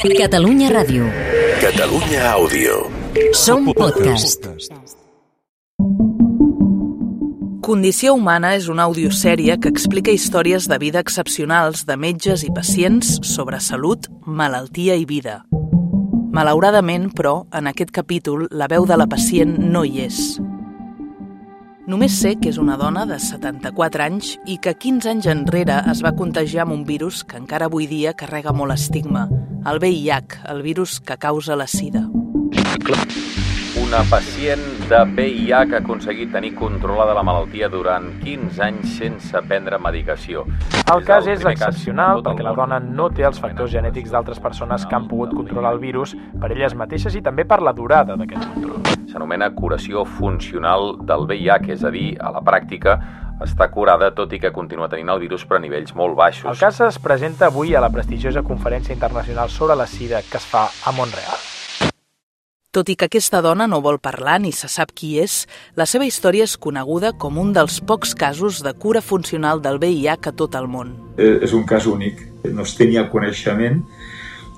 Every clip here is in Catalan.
Catalunya Ràdio. Catalunya Àudio. Som podcast. Condició humana és una audiosèrie que explica històries de vida excepcionals de metges i pacients sobre salut, malaltia i vida. Malauradament, però, en aquest capítol, la veu de la pacient no hi és. Només sé que és una dona de 74 anys i que 15 anys enrere es va contagiar amb un virus que encara avui dia carrega molt estigma, el VIH, el virus que causa la sida. Una pacient de VIH ha aconseguit tenir controlada la malaltia durant 15 anys sense prendre medicació. El cas és excepcional perquè la dona no té els factors genètics d'altres persones que han pogut controlar el virus per elles mateixes i també per la durada d'aquest control. S'anomena curació funcional del VIH, és a dir, a la pràctica està curada tot i que continua tenint el virus però a nivells molt baixos. El cas es presenta avui a la prestigiosa Conferència Internacional sobre la Sida que es fa a Montreal. Tot i que aquesta dona no vol parlar ni se sap qui és, la seva història és coneguda com un dels pocs casos de cura funcional del VIH a tot el món. Eh, és un cas únic. No es tenia coneixement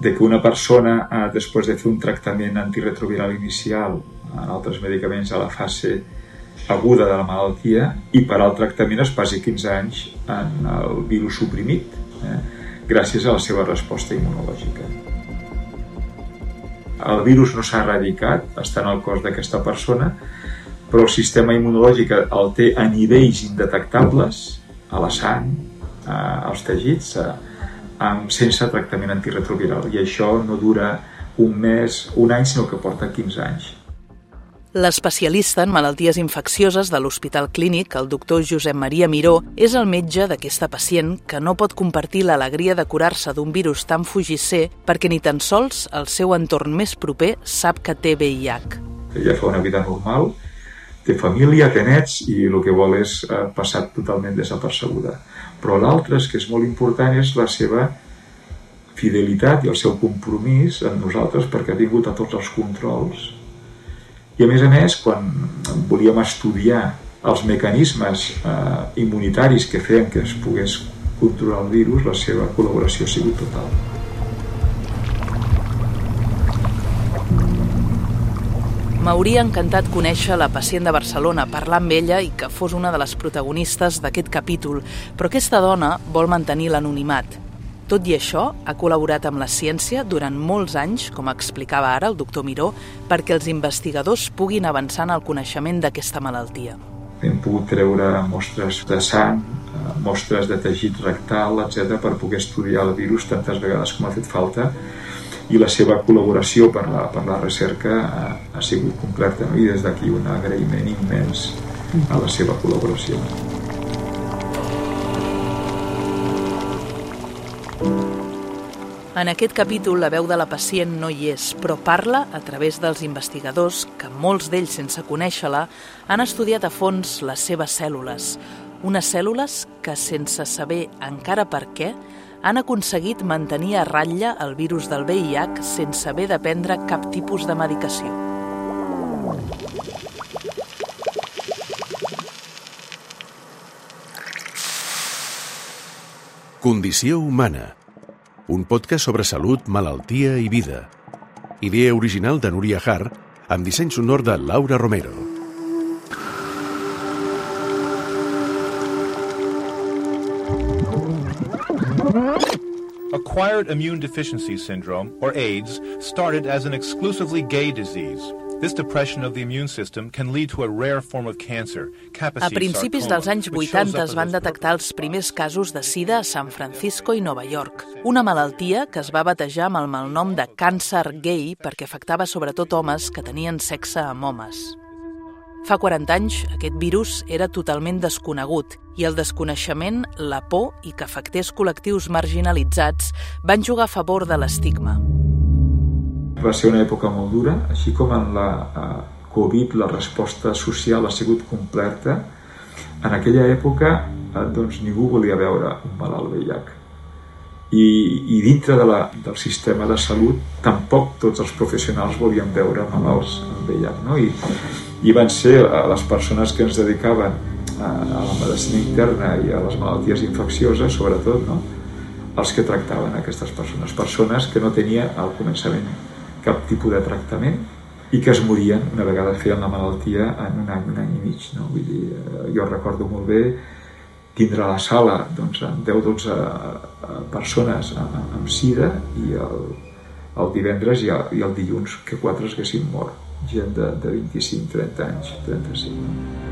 de que una persona, eh, després de fer un tractament antiretroviral inicial en altres medicaments a la fase aguda de la malaltia i per al tractament es passi 15 anys en el virus suprimit eh, gràcies a la seva resposta immunològica. El virus no s'ha erradicat, està en el cos d'aquesta persona, però el sistema immunològic el té a nivells indetectables a la sang, a, als teixits, a, amb, sense tractament antiretroviral. I això no dura un mes, un any, sinó que porta 15 anys. L'especialista en malalties infeccioses de l'Hospital Clínic, el doctor Josep Maria Miró, és el metge d'aquesta pacient que no pot compartir l'alegria de curar-se d'un virus tan fugisser perquè ni tan sols el seu entorn més proper sap que té VIH. Ella fa una vida normal, té família, té nets i el que vol és eh, passar totalment desapercebuda. Però l'altre, que és molt important, és la seva fidelitat i el seu compromís amb nosaltres perquè ha vingut a tots els controls i a més a més, quan volíem estudiar els mecanismes eh, immunitaris que feien que es pogués controlar el virus, la seva col·laboració ha sigut total. M'hauria encantat conèixer la pacient de Barcelona, parlar amb ella i que fos una de les protagonistes d'aquest capítol, però aquesta dona vol mantenir l'anonimat. Tot i això, ha col·laborat amb la ciència durant molts anys, com explicava ara el doctor Miró, perquè els investigadors puguin avançar en el coneixement d'aquesta malaltia. Hem pogut treure mostres de sang, eh, mostres de teixit rectal, etc per poder estudiar el virus tantes vegades com ha fet falta i la seva col·laboració per la, per la recerca ha, ha sigut completa no? i des d'aquí un agraïment immens a la seva col·laboració. En aquest capítol, la veu de la pacient no hi és, però parla a través dels investigadors que, molts d'ells sense conèixer-la, han estudiat a fons les seves cèl·lules. Unes cèl·lules que, sense saber encara per què, han aconseguit mantenir a ratlla el virus del VIH sense haver de prendre cap tipus de medicació. Condició humana. Un podcast sobre salut, malaltia i vida. Idea original de Núria Har, amb disseny sonor de Laura Romero. Acquired immune deficiency syndrome, or AIDS, started as an exclusively gay disease. This depression of the immune system can lead to a rare form of cancer, A principis dels anys 80 es van detectar els primers casos de sida a San Francisco i Nova York, una malaltia que es va batejar amb el malnom de càncer gay perquè afectava sobretot homes que tenien sexe amb homes. Fa 40 anys, aquest virus era totalment desconegut i el desconeixement, la por i que afectés col·lectius marginalitzats van jugar a favor de l'estigma. Va ser una època molt dura, així com en la eh, Covid la resposta social ha sigut completa. En aquella època eh, doncs, ningú volia veure un malalt VIH. I, i dintre de la, del sistema de salut tampoc tots els professionals volien veure malalts amb VIH. No? I, I van ser eh, les persones que ens dedicaven a, a la medicina interna i a les malalties infeccioses, sobretot, no? els que tractaven aquestes persones. Persones que no tenien al començament cap tipus de tractament i que es morien una vegada feien la malaltia en un any, un any i mig. No? Vull dir, eh, jo recordo molt bé tindre a la sala doncs, 10-12 eh, persones amb sida i el, el divendres i el, i el dilluns que quatre es haguessin mort gent de, de 25-30 anys 35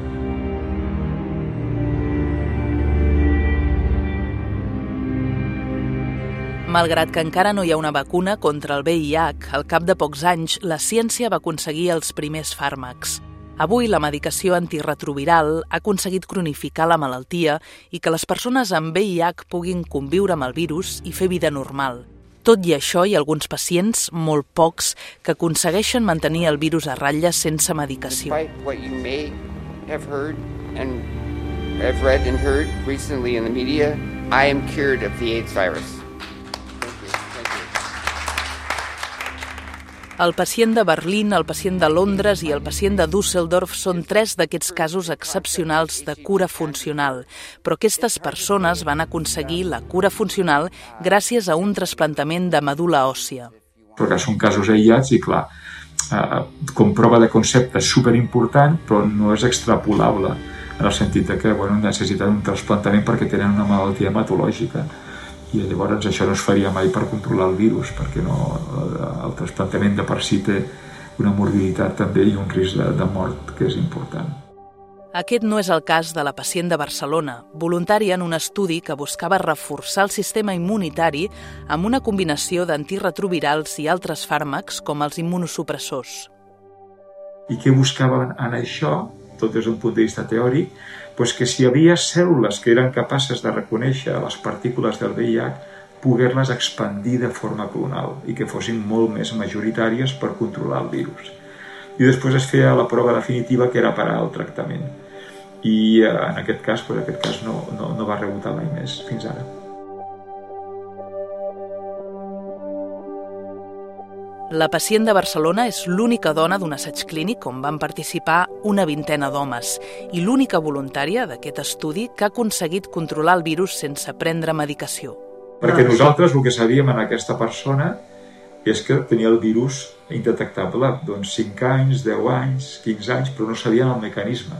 Malgrat que encara no hi ha una vacuna contra el VIH, al cap de pocs anys la ciència va aconseguir els primers fàrmacs. Avui la medicació antirretroviral ha aconseguit cronificar la malaltia i que les persones amb VIH puguin conviure amb el virus i fer vida normal. Tot i això, hi ha alguns pacients, molt pocs, que aconsegueixen mantenir el virus a ratlla sense medicació. have read and heard recently in the media, I am cured of the AIDS virus. El pacient de Berlín, el pacient de Londres i el pacient de Düsseldorf són tres d'aquests casos excepcionals de cura funcional, però aquestes persones van aconseguir la cura funcional gràcies a un trasplantament de medula òssia. Perquè són casos aïllats i, clar, eh, com prova de concepte superimportant, però no és extrapolable en el sentit que bueno, necessiten un trasplantament perquè tenen una malaltia hematològica i llavors això no es faria mai per controlar el virus perquè no, el trasplantament de per si té una morbiditat també i un risc de, de mort que és important. Aquest no és el cas de la pacient de Barcelona, voluntària en un estudi que buscava reforçar el sistema immunitari amb una combinació d'antirretrovirals i altres fàrmacs com els immunosupressors. I què buscaven en això, tot des d'un punt de vista teòric? pues que si hi havia cèl·lules que eren capaces de reconèixer les partícules del VIH, poder-les expandir de forma clonal i que fossin molt més majoritàries per controlar el virus. I després es feia la prova definitiva que era parar el tractament. I eh, en aquest cas, pues, aquest cas no, no, no va rebotar mai més fins ara. La pacient de Barcelona és l'única dona d'un assaig clínic on van participar una vintena d'homes i l'única voluntària d'aquest estudi que ha aconseguit controlar el virus sense prendre medicació. Perquè nosaltres el que sabíem en aquesta persona és que tenia el virus indetectable, doncs 5 anys, 10 anys, 15 anys, però no sabien el mecanisme.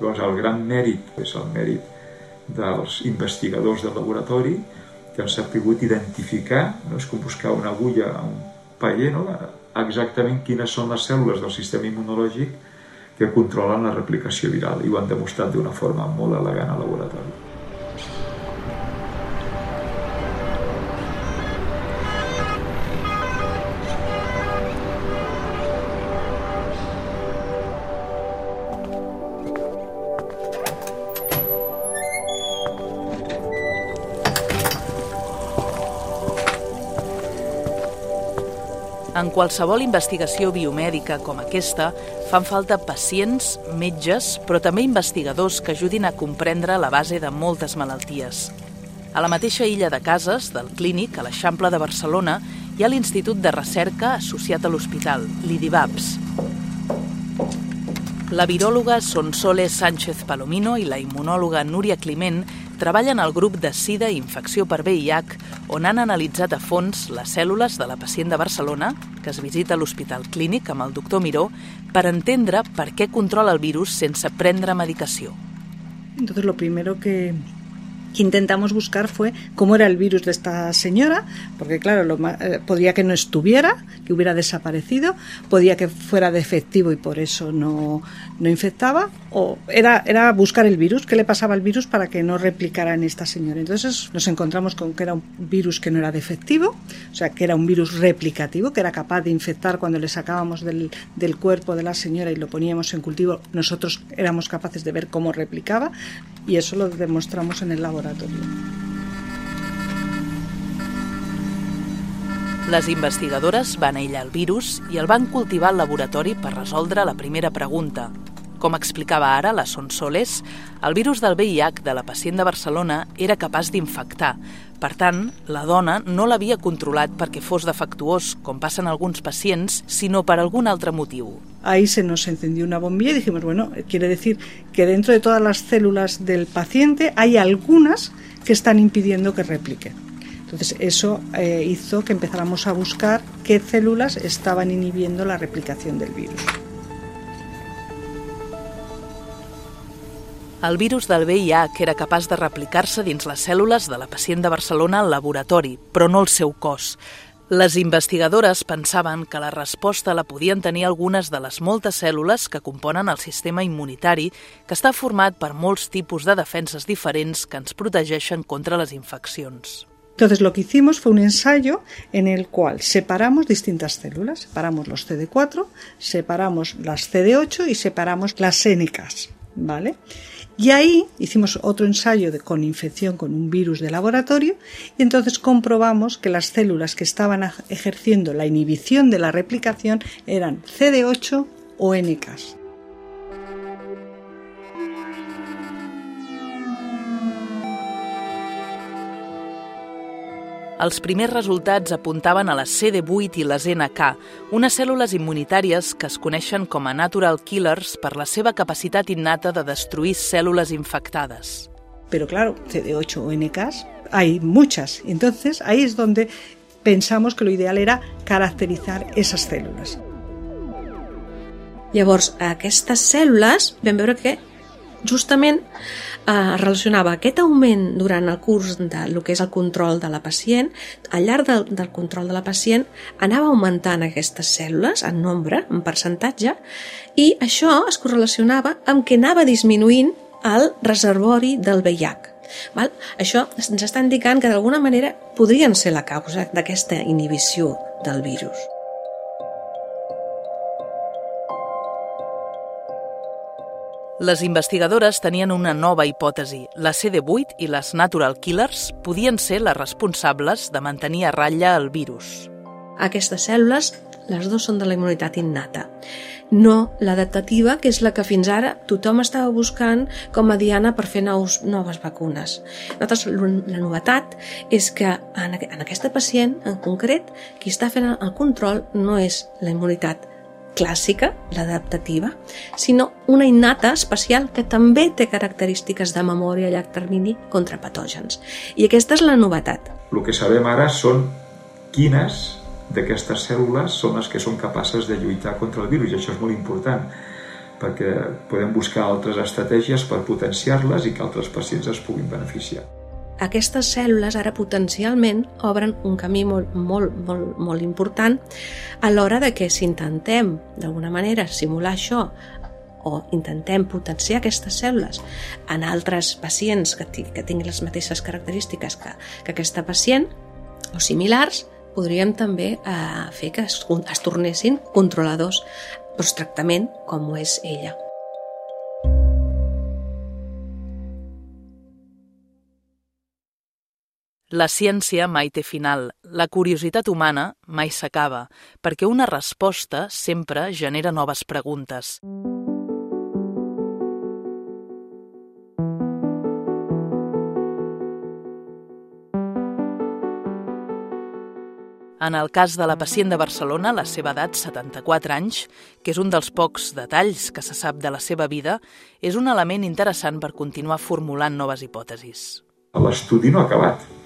Llavors el gran mèrit és el mèrit dels investigadors del laboratori que han sabut identificar, no és com buscar una agulla a un paller no? exactament quines són les cèl·lules del sistema immunològic que controlen la replicació viral i ho han demostrat d'una forma molt elegant al laboratori. En qualsevol investigació biomèdica com aquesta, fan falta pacients, metges, però també investigadors que ajudin a comprendre la base de moltes malalties. A la mateixa illa de Cases, del Clínic, a l'Eixample de Barcelona, hi ha l'Institut de Recerca associat a l'hospital, l'IDIVAPS. La viròloga Sonsoles Sánchez Palomino i la immunòloga Núria Climent treballen al grup de SIDA i infecció per VIH, on han analitzat a fons les cèl·lules de la pacient de Barcelona, que es visita a l'Hospital Clínic amb el doctor Miró, per entendre per què controla el virus sense prendre medicació. Entonces, lo primero que, que intentamos buscar fue cómo era el virus de esta señora, porque claro, lo, eh, podría que no estuviera, que hubiera desaparecido, podía que fuera defectivo y por eso no, no infectaba, o era, era buscar el virus, qué le pasaba al virus para que no replicara en esta señora. Entonces nos encontramos con que era un virus que no era defectivo, o sea, que era un virus replicativo, que era capaz de infectar cuando le sacábamos del, del cuerpo de la señora y lo poníamos en cultivo, nosotros éramos capaces de ver cómo replicaba y eso lo demostramos en el laboratorio. Les investigadores van aïllar el virus i el van cultivar al laboratori per la primera pregunta. Com explicava ara la Sonsoles, el virus del VIH de la pacient de Barcelona era capaç d'infectar. Per tant, la dona no l'havia controlat perquè fos defectuós, com passen alguns pacients, sinó per algun altre motiu. ahí se nos encendió una bombilla y dijimos, bueno, quiere decir que dentro de todas las células del paciente hay algunas que están impidiendo que replique. Entonces eso eh, hizo que empezáramos a buscar qué células estaban inhibiendo la replicación del virus. El virus del VIH era capaç de replicar-se dins les cèl·lules de la pacient de Barcelona al laboratori, però no el seu cos. Les investigadores pensaven que la resposta la podien tenir algunes de les moltes cèl·lules que componen el sistema immunitari, que està format per molts tipus de defenses diferents que ens protegeixen contra les infeccions. Entonces lo que hicimos fue un ensayo en el cual separamos distintas células, separamos los CD4, separamos las CD8 y separamos las NKs, ¿vale? Y ahí hicimos otro ensayo de, con infección con un virus de laboratorio y entonces comprobamos que las células que estaban ejerciendo la inhibición de la replicación eran CD8 o NKs. Els primers resultats apuntaven a les CD8 i les NK, unes cèl·lules immunitàries que es coneixen com a natural killers per la seva capacitat innata de destruir cèl·lules infectades. Pero claro, CD8 o NKs hay muchas. Entonces ahí es donde pensamos que lo ideal era caracterizar esas cèl·lules. Llavors, aquestes cèl·lules vam veure que justament eh, relacionava aquest augment durant el curs de lo que és el control de la pacient, al llarg del, del control de la pacient anava augmentant aquestes cèl·lules en nombre, en percentatge, i això es correlacionava amb que anava disminuint el reservori del VIH. Val? Això ens està indicant que d'alguna manera podrien ser la causa d'aquesta inhibició del virus. Les investigadores tenien una nova hipòtesi. La CD8 i les natural killers podien ser les responsables de mantenir a ratlla el virus. Aquestes cèl·lules, les dues són de la immunitat innata, no l'adaptativa, que és la que fins ara tothom estava buscant com a diana per fer nous, noves vacunes. Nosaltres, la novetat és que en, en aquesta pacient, en concret, qui està fent el control no és la immunitat clàssica, l'adaptativa, sinó una innata especial que també té característiques de memòria a llarg termini contra patògens. I aquesta és la novetat. El que sabem ara són quines d'aquestes cèl·lules són les que són capaces de lluitar contra el virus, i això és molt important, perquè podem buscar altres estratègies per potenciar-les i que altres pacients es puguin beneficiar aquestes cèl·lules ara potencialment obren un camí molt, molt, molt, molt important a l'hora de que si intentem d'alguna manera simular això o intentem potenciar aquestes cèl·lules en altres pacients que, que tinguin les mateixes característiques que, que aquesta pacient o similars, podríem també eh, fer que es, es tornessin controladors post-tractament com ho és ella. La ciència mai té final, la curiositat humana mai s'acaba, perquè una resposta sempre genera noves preguntes. En el cas de la pacient de Barcelona, la seva edat, 74 anys, que és un dels pocs detalls que se sap de la seva vida, és un element interessant per continuar formulant noves hipòtesis. L'estudi no ha acabat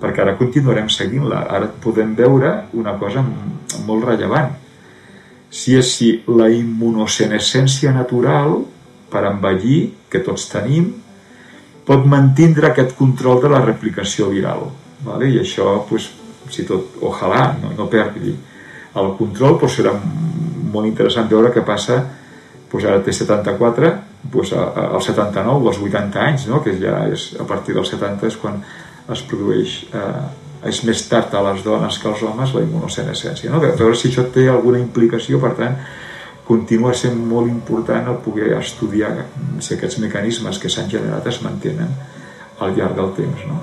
perquè ara continuarem seguint-la. Ara podem veure una cosa molt rellevant. Si és si la immunosenescència natural per envellir, que tots tenim, pot mantindre aquest control de la replicació viral. Vale? I això, pues, si tot, ojalà, no, no perdi el control, pues, serà molt interessant veure què passa pues ara té 74, pues, al 79 o als 80 anys, no? que ja és a partir dels 70 és quan es produeix eh, és més tard a les dones que als homes la immunosenescència. No? A veure si això té alguna implicació, per tant, continua sent molt important el poder estudiar si aquests mecanismes que s'han generat es mantenen al llarg del temps. No?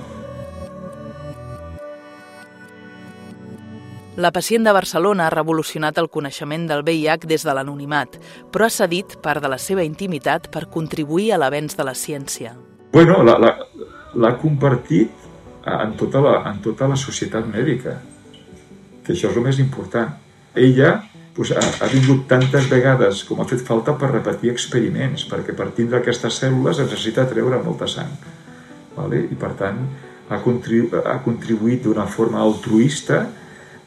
La pacient de Barcelona ha revolucionat el coneixement del VIH des de l'anonimat, però ha cedit part de la seva intimitat per contribuir a l'avenç de la ciència. Bueno, l'ha compartit en tota, la, en tota la societat mèdica, que això és el més important. Ella doncs, ha, ha vingut tantes vegades com ha fet falta per repetir experiments, perquè per tindre aquestes cèl·lules es necessita treure molta sang. Vale? I per tant, ha, contribu ha contribuït d'una forma altruista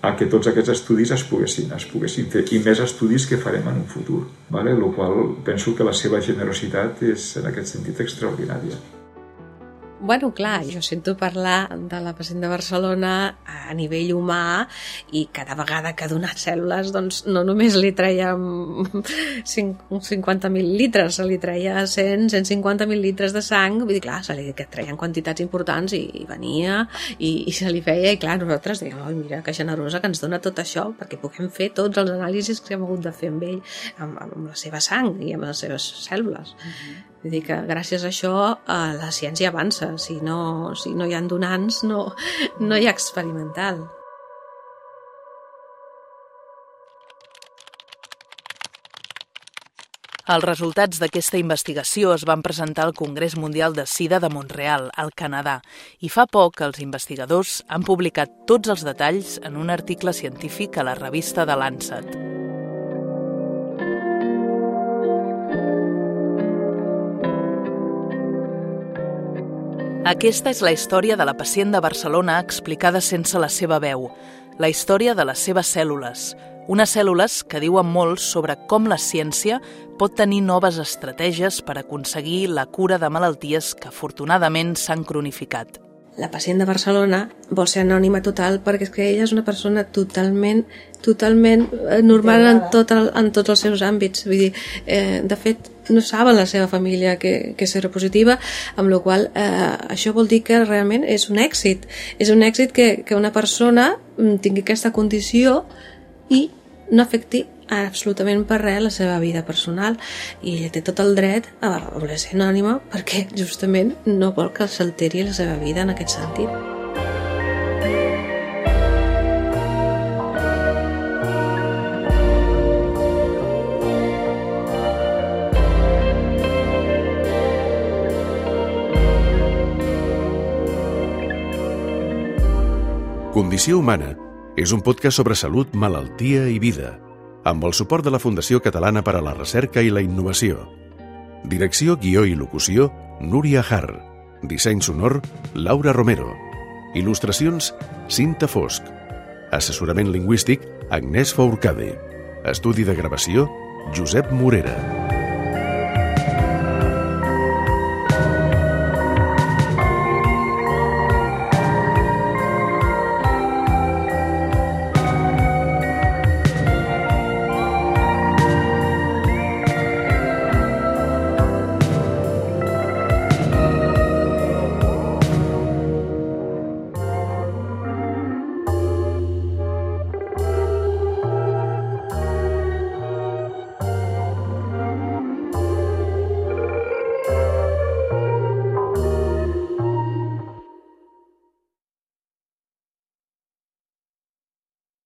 a que tots aquests estudis es poguessin, es poguessin fer i més estudis que farem en un futur, vale? el qual penso que la seva generositat és en aquest sentit extraordinària. Bueno, clar, jo sento parlar de la pacient de Barcelona a nivell humà i cada vegada que ha donat cèl·lules, doncs no només li treia 50 litres, se li treia 100, 150 litres de sang, vull dir, clar, se li treien quantitats importants i, i venia i, i se li feia, i clar, nosaltres dèiem, oi, mira, que generosa que ens dona tot això, perquè puguem fer tots els anàlisis que hem hagut de fer amb ell, amb, amb la seva sang i amb les seves cèl·lules. Mm -hmm. Vull dir que gràcies a això eh, la ciència avança. Si no, si no hi ha donants, no, no hi ha experimental. Els resultats d'aquesta investigació es van presentar al Congrés Mundial de Sida de Montreal, al Canadà, i fa poc els investigadors han publicat tots els detalls en un article científic a la revista de Lancet. Aquesta és la història de la pacient de Barcelona explicada sense la seva veu, la història de les seves cèl·lules, unes cèl·lules que diuen molt sobre com la ciència pot tenir noves estratègies per aconseguir la cura de malalties que afortunadament s'han cronificat. La pacient de Barcelona vol ser anònima total perquè és que ella és una persona totalment totalment eh, normal en, tot el, en tots els seus àmbits. Vull dir, eh, de fet no saben la seva família que, que és seropositiva amb la qual eh, això vol dir que realment és un èxit és un èxit que, que una persona mm, tingui aquesta condició i no afecti absolutament per res la seva vida personal i ella té tot el dret a voler ser anònima perquè justament no vol que s'alteri la seva vida en aquest sentit. Condició humana és un podcast sobre salut, malaltia i vida – amb el suport de la Fundació Catalana per a la Recerca i la Innovació. Direcció, guió i locució, Núria Har. Disseny sonor, Laura Romero. Il·lustracions, Cinta Fosc. Assessorament lingüístic, Agnès Fourcade. Estudi de gravació, Josep Morera.